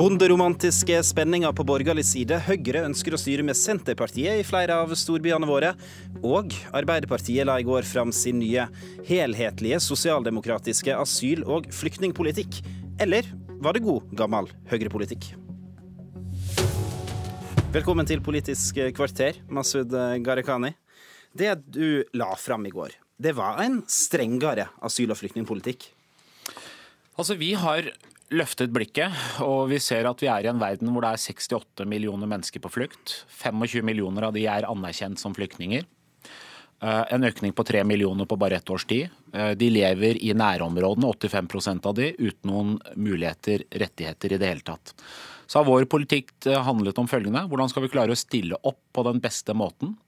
Bonderomantiske spenninger på borgerlig side. Høyre ønsker å styre med Senterpartiet i flere av storbyene våre. Og Arbeiderpartiet la i går fram sin nye helhetlige sosialdemokratiske asyl- og flyktningpolitikk. Eller var det god, gammel høyrepolitikk? Velkommen til Politisk kvarter, Masud Gharahkhani. Det du la fram i går, det var en strengere asyl- og flyktningpolitikk? Altså, Vi har løftet blikket, og vi ser at vi er i en verden hvor det er 68 millioner mennesker på flukt. 25 millioner av de er anerkjent som flyktninger. Eh, en økning på 3 millioner på bare ett års tid. Eh, de lever i nærområdene, 85% av de, uten noen muligheter, rettigheter i det hele tatt. Så har vår politikk eh, handlet om følgende. Hvordan skal vi klare å stille opp på den beste måten?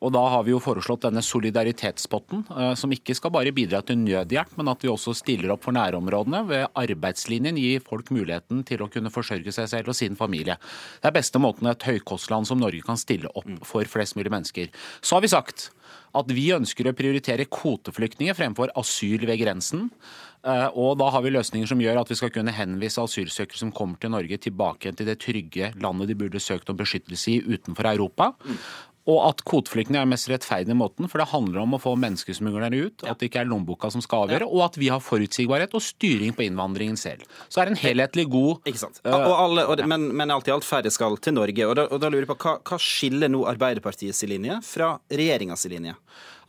Og Da har vi jo foreslått denne solidaritetspotten, eh, som ikke skal bare bidra til nødhjelp, men at vi også stiller opp for nærområdene. Ved arbeidslinjen gir folk muligheten til å kunne forsørge seg selv og sin familie. Det er beste måten et høykostland som Norge kan stille opp for flest mulig mennesker. Så har vi sagt at vi ønsker å prioritere kvoteflyktninger fremfor asyl ved grensen. Eh, og da har vi løsninger som gjør at vi skal kunne henvise asylsøkere som kommer til Norge tilbake til det trygge landet de burde søkt om beskyttelse i utenfor Europa. Og at kvoteflyktninger er den mest rettferdige måten. For det handler om å få menneskesmuglerne ut, at det ikke er lommeboka som skal avgjøre, og at vi har forutsigbarhet og styring på innvandringen selv. Så er det en helhetlig god Ikke sant. Og alle, det, men, men, alt i alt færre skal til Norge. Og da, og da lurer jeg på, hva, hva skiller nå Arbeiderpartiets linje fra regjeringas linje?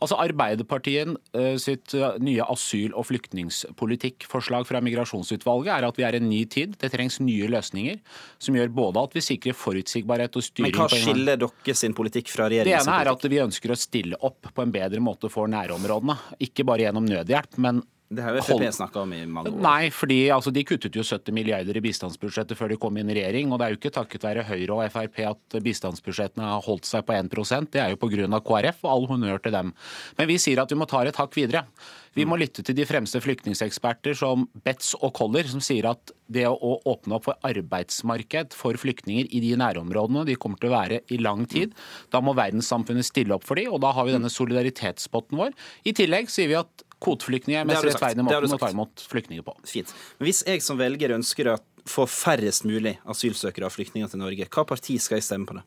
Altså Arbeiderpartiet eh, sitt eh, nye asyl- og flyktningpolitikkforslag fra Migrasjonsutvalget er at vi er i en ny tid. Det trengs nye løsninger som gjør både at vi sikrer forutsigbarhet og styring Men hva skiller dere sin politikk fra regjeringens politikk? Det ene er at vi ønsker å stille opp på en bedre måte for nærområdene. Ikke bare gjennom nødhjelp, men det har jo Frp snakka om i mange år. Nei, fordi altså, de kuttet jo 70 milliarder i bistandsbudsjettet før de kom inn i regjering. Og det er jo ikke takket være Høyre og Frp at bistandsbudsjettene har holdt seg på 1% Det er jo pga. KrF, og all honnør til dem. Men vi sier at vi må ta et hakk videre. Vi må lytte til de fremste flyktningeksperter som Betz og Koller, som sier at det å åpne opp for arbeidsmarked for flyktninger i de nærområdene de kommer til å være i lang tid, da må verdenssamfunnet stille opp for dem, og da har vi denne solidaritetspotten vår. I tillegg sier vi at kvoteflyktninger er mest rettferdige måten å ta imot flyktninger på. Fint. Men hvis jeg som velger ønsker å få færrest mulig asylsøkere og flyktninger til Norge, hva parti skal jeg stemme på det?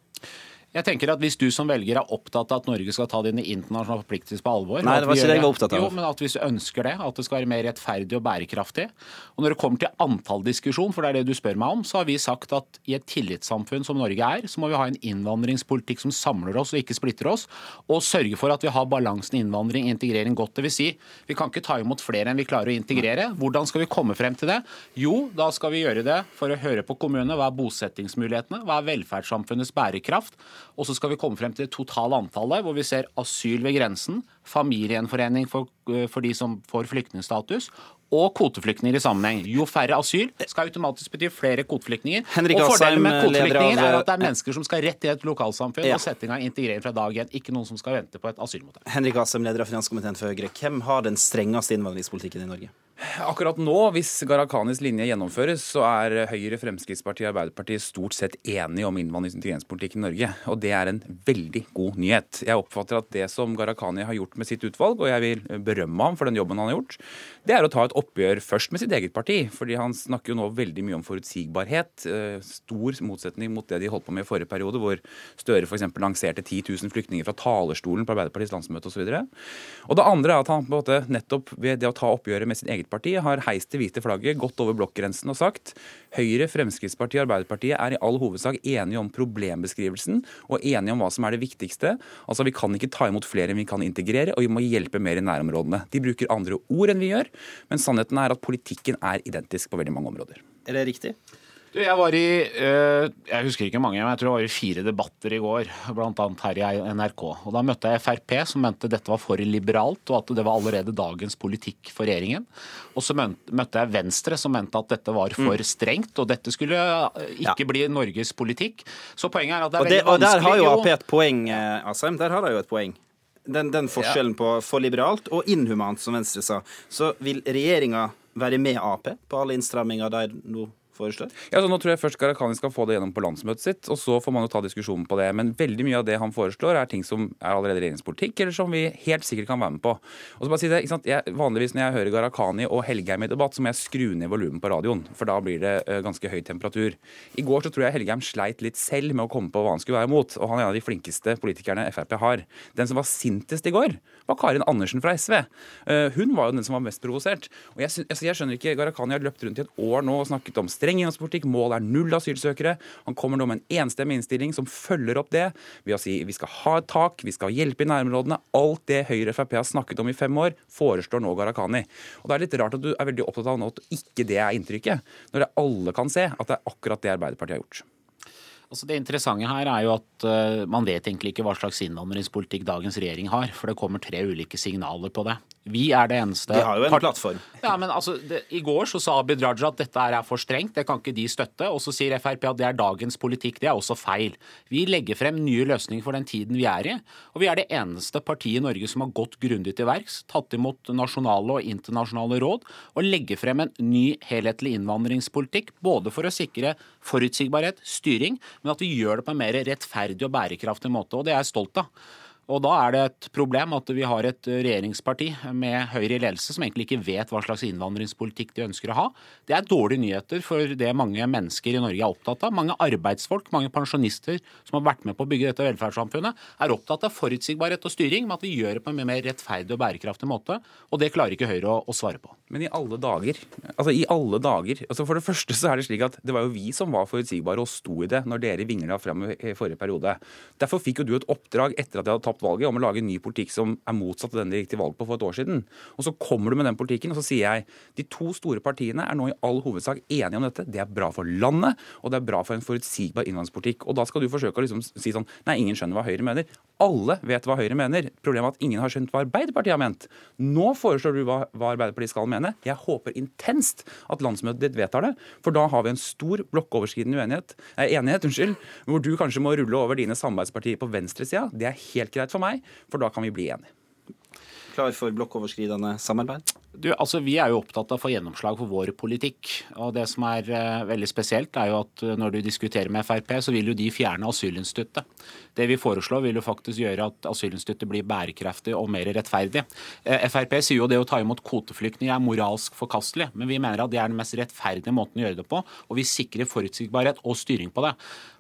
Jeg tenker at Hvis du som velger er opptatt av at Norge skal ta dine internasjonale forpliktelser på alvor Nei, det var ikke det jeg var opptatt av. Jo, men at Hvis du ønsker det, at det skal være mer rettferdig og bærekraftig Og Når det kommer til antalldiskusjon, for det er det du spør meg om, så har vi sagt at i et tillitssamfunn som Norge er, så må vi ha en innvandringspolitikk som samler oss og ikke splitter oss, og sørge for at vi har balansen innvandring integrering godt. Det vil si, vi kan ikke ta imot flere enn vi klarer å integrere. Hvordan skal vi komme frem til det? Jo, da skal vi gjøre det for å høre på kommunene. Hva er bosettingsmulighetene? Hva er velferdssamfunnets bærekraft? Og så skal vi komme frem til det totale antallet, hvor vi ser asyl ved grensen, familiegjenforening for, eh, for de som får flyktningstatus, og kvoteflyktninger i sammenheng. Jo færre asyl skal automatisk bety flere kvoteflyktninger. Henrik og Fordelen med kvoteflyktninger av... er at det er mennesker som skal rett i et lokalsamfunn ja. og sette i gang integrering fra dag én. Ikke noen som skal vente på et asylmottak. Henrik Asheim, leder av finanskomiteen for Høyre. Hvem har den strengeste innvandringspolitikken i Norge? Akkurat nå, hvis Gharahkhanis linje gjennomføres, så er Høyre, Fremskrittspartiet og Arbeiderpartiet stort sett enige om innvandrings- og integreringspolitikken i Norge. Og det er en veldig god nyhet. Jeg oppfatter at det som Gharahkhani har gjort med sitt utvalg, og jeg vil berømme ham for den jobben han har gjort, det er å ta et oppgjør først med sitt eget parti. fordi han snakker jo nå veldig mye om forutsigbarhet. Eh, stor motsetning mot det de holdt på med i forrige periode, hvor Støre f.eks. lanserte 10 000 flyktninger fra talerstolen på Arbeiderpartiets landsmøte osv. Og, så og det andre er at han på en måte nettopp ved det å ta oppgjøret med sitt eget parti har heist det hvite flagget, gått over blokkgrensen og sagt Høyre, Fremskrittspartiet og Arbeiderpartiet er i all hovedsak enige om problembeskrivelsen og enige om hva som er det viktigste. Altså Vi kan ikke ta imot flere enn vi kan integrere, og vi må hjelpe mer i nærområdene. De bruker andre ord enn vi gjør, men sannheten er at politikken er identisk på veldig mange områder. Er det riktig? Du, jeg var i eh, jeg husker ikke mange, men jeg tror det var i fire debatter i går, bl.a. her i NRK. Og Da møtte jeg Frp, som mente dette var for liberalt, og at det var allerede dagens politikk for regjeringen. Og så møtte jeg Venstre, som mente at dette var for mm. strengt, og dette skulle eh, ikke ja. bli Norges politikk. Så poenget er at det er og det, veldig vanskelig Og der har jo Ap et poeng, eh, Asheim. Der har de jo et poeng. Den, den forskjellen på for liberalt og inhumant, som Venstre sa. Så vil regjeringa være med Ap på alle innstramminger de nå foreslår? Ja, så nå tror jeg først Gharahkhani skal få det gjennom på landsmøtet sitt, og så får man jo ta diskusjonen på det. Men veldig mye av det han foreslår, er ting som er allerede regjeringspolitikk, eller som vi helt sikkert kan være med på. Og så bare si det, ikke sant? Jeg, vanligvis når jeg hører Gharahkhani og Helgheim i debatt, så må jeg skru ned volumet på radioen, for da blir det uh, ganske høy temperatur. I går så tror jeg Helgheim sleit litt selv med å komme på hva han skulle være imot, og han er en av de flinkeste politikerne Frp har. Den som var sintest i går, var Karin Andersen fra SV. Uh, hun var jo den som var mest provosert. Og jeg, altså, jeg skjønner ikke, Gharahkhani har løpt rundt i et år nå og snakket om streng innvandringspolitikk. Målet er null asylsøkere. Han kommer nå med en enstemmig innstilling som følger opp det ved å si vi skal ha et tak, vi skal hjelpe i nærområdene. Alt det Høyre og Frp har snakket om i fem år, foreslår nå Gharahkhani. Og Det er litt rart at du er veldig opptatt av nå at ikke det er inntrykket, når det alle kan se at det er akkurat det Arbeiderpartiet har gjort. Altså det interessante her er jo at uh, man vet egentlig ikke hva slags innvandringspolitikk dagens regjering har. For det kommer tre ulike signaler på det. Vi er det eneste De har jo en plattform. Ja, men altså, det, I går så sa Abid Raja at dette er for strengt, det kan ikke de støtte. Og så sier Frp at det er dagens politikk. Det er også feil. Vi legger frem nye løsninger for den tiden vi er i. Og vi er det eneste partiet i Norge som har gått grundig til verks, tatt imot nasjonale og internasjonale råd, og legger frem en ny helhetlig innvandringspolitikk. Både for å sikre forutsigbarhet, styring, men at vi gjør det på en mer rettferdig og bærekraftig måte. Og det er jeg stolt av. Og Da er det et problem at vi har et regjeringsparti med Høyre i ledelse som egentlig ikke vet hva slags innvandringspolitikk de ønsker å ha. Det er dårlige nyheter for det mange mennesker i Norge er opptatt av. Mange arbeidsfolk, mange pensjonister som har vært med på å bygge dette velferdssamfunnet, er opptatt av forutsigbarhet og styring, med at vi gjør det på en mer rettferdig og bærekraftig måte. Og det klarer ikke Høyre å, å svare på. Men i alle dager, altså i alle dager altså For det første så er det slik at det var jo vi som var forutsigbare og sto i det når dere vingla fram i forrige periode. Derfor fikk jo du et oppdrag etter at jeg hadde tapt valget om å lage en ny politikk som er motsatt av den de gikk til valg på for et år siden. Og så kommer du med den politikken, og så sier jeg de to store partiene er nå i all hovedsak enige om dette. Det er bra for landet, og det er bra for en forutsigbar innvandringspolitikk. Og da skal du forsøke å liksom si sånn Nei, ingen skjønner hva Høyre mener. Alle vet hva Høyre mener. Problemet er at ingen har skjønt hva Arbeiderpartiet har ment. Nå foreslår du hva, hva Arbeiderpartiet skal mene. Jeg håper intenst at landsmøtet ditt vedtar det, for da har vi en stor blokkoverskridende eh, enighet, unnskyld, hvor du kanskje må rulle over dine samarbeidspartier på venstresida. Det er helt greit for meg, for da kan vi bli enige. Klar for blokkoverskridende samarbeid? Du, altså Vi er jo opptatt av å få gjennomslag for vår politikk. og Det som er uh, veldig spesielt, er jo at uh, når du diskuterer med Frp, så vil jo de fjerne asylinstituttet. Det vi foreslår, vil jo faktisk gjøre at asylinstituttet blir bærekraftig og mer rettferdig. Uh, Frp sier jo det å ta imot kvoteflyktninger er moralsk forkastelig, men vi mener at det er den mest rettferdige måten å gjøre det på, og vi sikrer forutsigbarhet og styring på det.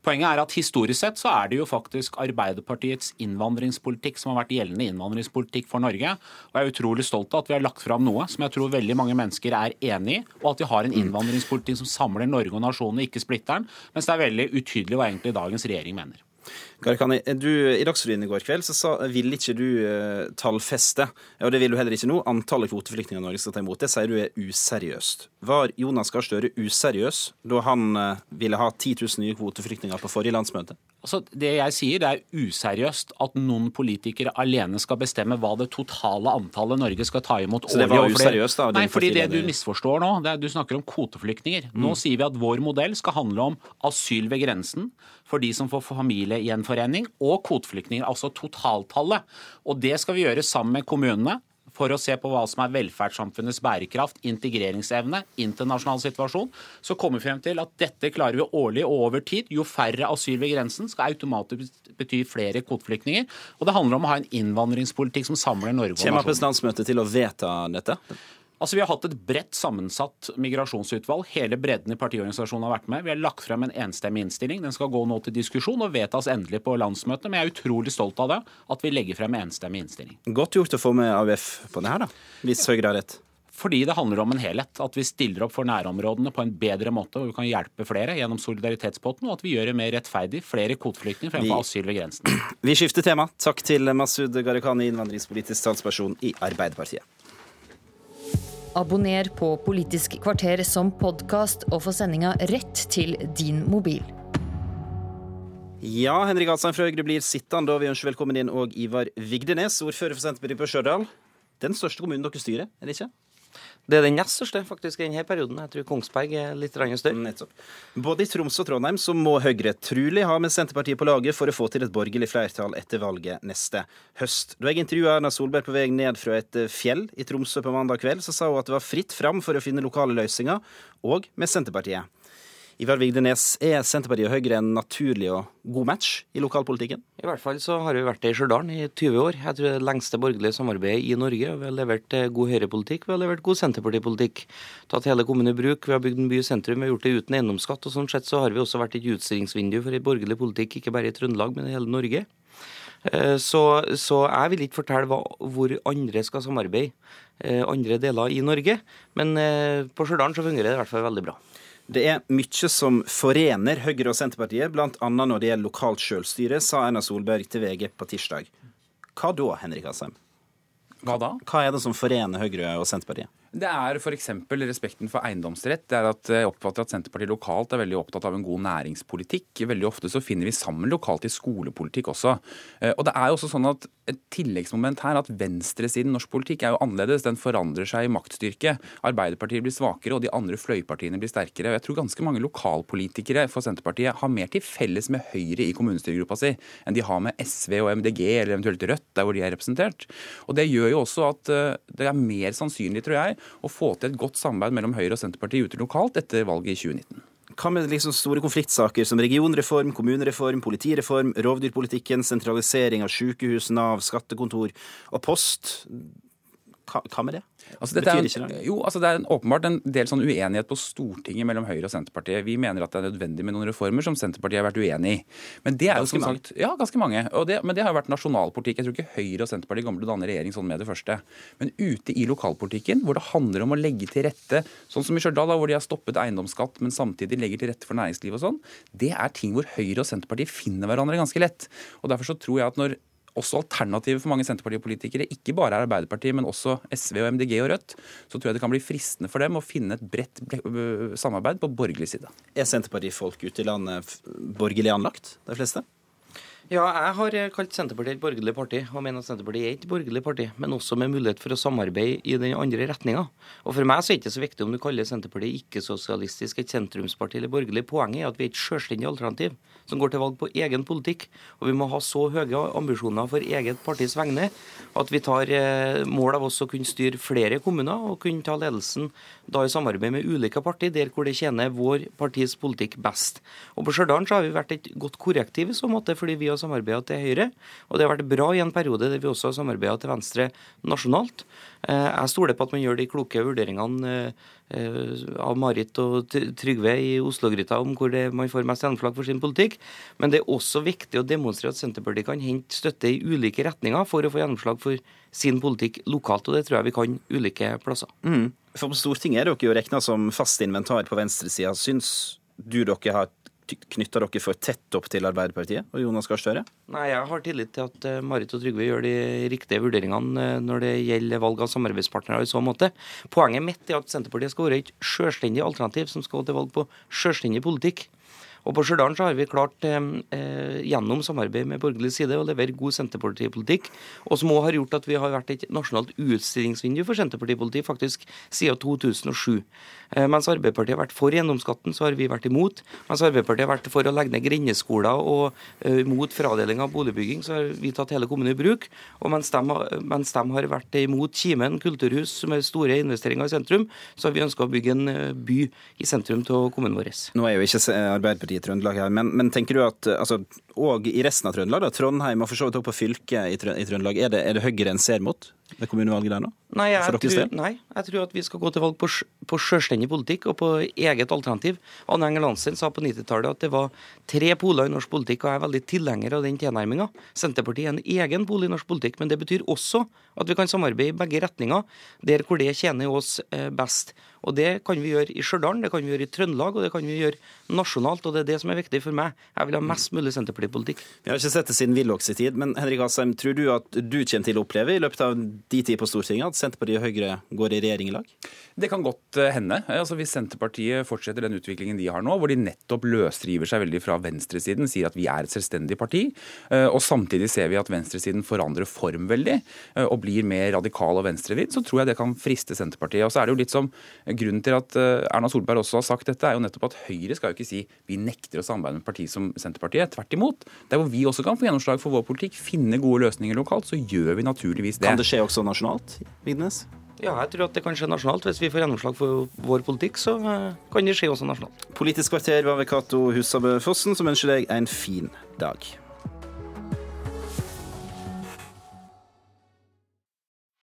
Poenget er at historisk sett så er det jo faktisk Arbeiderpartiets innvandringspolitikk som har vært gjeldende innvandringspolitikk for Norge. Og jeg er utrolig stolt av at vi har lagt fram noe som jeg tror veldig mange mennesker er enig i, og at vi har en mm. innvandringspolitikk som samler Norge og nasjonen, ikke splitter den, mens det er veldig utydelig hva egentlig dagens regjering mener. Du, I Dagsrevyen i går kveld så sa, ville ikke du uh, tallfeste, og det vil du heller ikke nå, antallet kvoteflyktninger Norge skal ta imot. Det sier du er useriøst. Var Jonas Gahr Støre useriøs da han uh, ville ha 10 000 nye kvoteflyktninger på forrige landsmøte? Altså, det jeg sier, det er useriøst at noen politikere alene skal bestemme hva det totale antallet Norge skal ta imot. Så det var useriøst, da? Nei, fordi det du misforstår nå, det er du snakker om kvoteflyktninger. Nå mm. sier vi at vår modell skal handle om asyl ved grensen for de som får familiegjenforening, og kvoteflyktninger, altså totaltallet. Og det skal vi gjøre sammen med kommunene for å se på hva som er velferdssamfunnets bærekraft, integreringsevne, internasjonal situasjon, så kommer vi frem til at dette klarer vi årlig og over tid. Jo færre asyl ved grensen skal automatisk bety flere kvoteflyktninger. Og det handler om å ha en innvandringspolitikk som samler Norge og nasjonen. Kommer landsmøtet til å vedta dette? Altså, Vi har hatt et bredt sammensatt migrasjonsutvalg. Hele bredden i partiorganisasjonen har vært med. Vi har lagt frem en enstemmig innstilling. Den skal gå nå til diskusjon og vedtas endelig på landsmøtet. Men jeg er utrolig stolt av det, at vi legger frem en enstemmig innstilling. Godt gjort å få med AUF på det her, da. Hvis Høyre har rett. Fordi det handler om en helhet. At vi stiller opp for nærområdene på en bedre måte, og vi kan hjelpe flere gjennom solidaritetspotten, og at vi gjør det mer rettferdig. Flere kvoteflyktninger fremfor asyl ved grensen. Vi skifter tema. Takk til Masud Gharahkhani, innvandringspolitisk talsperson i Arbeiderpartiet. Abonner på Politisk kvarter som podkast og få sendinga rett til din mobil. Ja, Henrik Asheim fra Høyre blir sittende, og vi ønsker velkommen inn og Ivar Vigdenes, ordfører for Senterpartiet på Stjørdal. Den største kommunen dere styrer, er det ikke? Det er den nest største faktisk i denne perioden. Jeg tror Kongsberg er litt større. Nettopp. Både i Troms og Trondheim så må Høyre trulig ha med Senterpartiet på laget for å få til et borgerlig flertall etter valget neste høst. Da jeg intervjua Erna Solberg på vei ned fra et eh, fjell i Tromsø på mandag kveld, så sa hun at det var fritt fram for å finne lokale løsninger, og med Senterpartiet. Ivar Vigdenes, er Senterpartiet og Høyre en naturlig og god match i lokalpolitikken? I hvert fall så har vi vært det i Stjørdal i 20 år. Jeg tror det er det lengste borgerlige samarbeidet i Norge. Vi har levert eh, god høyrepolitikk, vi har levert god senterpartipolitikk. Tatt hele kommunen i bruk, vi har bygd en by i sentrum, vi har gjort det uten eiendomsskatt. Og sånn sett så har vi også vært et utstillingsvindu for en borgerlig politikk, ikke bare i Trøndelag, men i hele Norge. Eh, så, så, jeg vil ikke fortelle hva, hvor andre skal samarbeide, eh, andre deler i Norge. Men på Stjørdal så fungerer det i hvert fall veldig bra. Det er mye som forener Høyre og Senterpartiet, bl.a. når det gjelder lokalt selvstyre, sa Erna Solberg til VG på tirsdag. Hva da, Henrik Asheim? Hva da? Hva er det som forener Høyre og Senterpartiet? Det er f.eks. respekten for eiendomsrett. Det er at Jeg oppfatter at Senterpartiet lokalt er veldig opptatt av en god næringspolitikk. Veldig ofte så finner vi sammen lokalt i skolepolitikk også. Eh, og det er jo også sånn at Et tilleggsmoment her at venstresiden norsk politikk er jo annerledes. Den forandrer seg i maktstyrke. Arbeiderpartiet blir svakere, og de andre fløypartiene blir sterkere. Og Jeg tror ganske mange lokalpolitikere for Senterpartiet har mer til felles med Høyre i kommunestyregruppa si enn de har med SV og MDG eller eventuelt Rødt, der hvor de er representert. Og Det gjør jo også at eh, det er mer sannsynlig, tror jeg, å få til et godt samarbeid mellom Høyre og Senterpartiet ute lokalt etter valget i 2019. Hva med liksom store konfliktsaker som regionreform, kommunereform, politireform, rovdyrpolitikken, sentralisering av sykehus, Nav, skattekontor og post? Hva med det? Altså, det, er en, jo, altså det er en, åpenbart en del sånn uenighet på Stortinget mellom Høyre og Senterpartiet. Vi mener at det er nødvendig med noen reformer som Senterpartiet har vært uenig i. Men det er jo som sagt, ja, ganske mange. Det, men det har jo vært nasjonalpolitikk. Jeg tror ikke Høyre og Senterpartiet kommer til å danne regjering sånn med det første. Men ute i lokalpolitikken, hvor det handler om å legge til rette, sånn som i Stjørdal, hvor de har stoppet eiendomsskatt, men samtidig legger til rette for næringsliv og sånn, det er ting hvor Høyre og Senterpartiet finner hverandre ganske lett. Og Derfor så tror jeg at når også alternativet for mange Senterpartipolitikere ikke bare er Arbeiderpartiet, men også SV og MDG og Rødt, så tror jeg det kan bli fristende for dem å finne et bredt samarbeid på borgerlig side. Er Senterpartifolk ute i landet borgerlig anlagt, de fleste? Ja, jeg har kalt Senterpartiet et borgerlig parti, og mener at Senterpartiet er et borgerlig parti, men også med mulighet for å samarbeide i den andre retninga. Og For meg så er det ikke så viktig om du kaller Senterpartiet ikke-sosialistisk, et sentrumsparti eller borgerlig. Poenget er at vi er et selvstendig alternativ som går til valg på egen politikk. Og vi må ha så høye ambisjoner for eget partis vegne at vi tar eh, mål av oss å kunne styre flere kommuner og kunne ta ledelsen da i samarbeid med ulike partier, der hvor det tjener vår partis politikk best. Og På Stjørdal har vi vært et godt korrektiv i så måte, fordi vi har samarbeida til Høyre. Og det har vært bra i en periode der vi også har samarbeida til Venstre nasjonalt. Eh, jeg stoler på at man gjør de kloke vurderingene eh, av Marit og Trygve i Oslo-gryta om hvor man får mest gjennomslag for sin politikk. Men det er også viktig å demonstrere at Senterpartiet kan hente støtte i ulike retninger for å få gjennomslag for sin politikk lokalt, og det tror jeg vi kan ulike plasser. Mm. For på Stortinget er dere jo regna som fast inventar på venstresida. Syns du dere har knytter dere for tett opp til Arbeiderpartiet og Jonas Gahr Støre? Nei, jeg har tillit til at eh, Marit og Trygve gjør de riktige vurderingene eh, når det gjelder valg av samarbeidspartnere i så måte. Poenget mitt er at Senterpartiet skal være et selvstendig alternativ som skal gå til valg på selvstendig politikk. Og På Stjørdal har vi klart eh, eh, gjennom samarbeid med borgerlig side å levere god senterpartipolitikk, og som òg har gjort at vi har vært et nasjonalt utstillingsvindu for senterpartipolitikk faktisk siden 2007. Eh, mens Arbeiderpartiet har vært for gjennomskatten, så har vi vært imot. Mens Arbeiderpartiet har vært for å legge ned grendeskoler og eh, mot fradeling av boligbygging, så har vi tatt hele kommunen i bruk. Og mens de, mens de har vært imot Kimen kulturhus, som er store investeringer i sentrum, så har vi ønska å bygge en by i sentrum av kommunen vår. Nå er jo ikke Arbeiderpartiet i Trøndelag her. Men, men, tenker du at altså, og i resten av Trøndelag, da, Trondheim og for så vidt også på fylket i, Trøndelag, er det, er det Høyre en ser mot ved kommunevalget der nå? Nei jeg, tror, nei jeg, tror, at vi skal gå til valg på, på selvstendig politikk og på eget alternativ. Anne Enger Lansen sa på 90-tallet at det var tre poler i norsk politikk, og jeg er veldig tilhenger av den tilnærminga. Senterpartiet er en egen pol i norsk politikk, men det betyr også at vi kan samarbeide i begge retninger, der hvor det tjener oss eh, best. Og Det kan vi gjøre i Stjørdal, det kan vi gjøre i Trøndelag og det kan vi gjøre nasjonalt. og Det er det som er viktig for meg. Jeg vil ha mest mulig Senterpartipolitikk. Vi har ikke sett det siden Willochs tid, men Henrik Asheim, tror du at du kommer til å oppleve i løpet av de tid på Stortinget at Senterpartiet og Høyre går i regjering i lag? Det kan godt eh, hende. Altså Hvis Senterpartiet fortsetter den utviklingen de har nå, hvor de nettopp løsriver seg veldig fra venstresiden, sier at vi er et selvstendig parti, eh, og samtidig ser vi at venstresiden forandrer form veldig eh, og blir mer radikal og venstrevidd, så tror jeg det kan friste Senterpartiet. Og så er det jo litt som Grunnen til at Erna Solberg også har sagt dette, er jo nettopp at Høyre skal jo ikke si vi nekter å samarbeide med et parti som Senterpartiet. Tvert imot. Der hvor vi også kan få gjennomslag for vår politikk, finne gode løsninger lokalt, så gjør vi naturligvis det. Kan det skje også nasjonalt, Vignes? Ja, jeg tror at det kan skje nasjonalt. Hvis vi får gjennomslag for vår politikk, så eh, kan det skje også nasjonalt. Politisk kvarter var ved Cato Husabø Fossen, som ønsker deg en fin dag.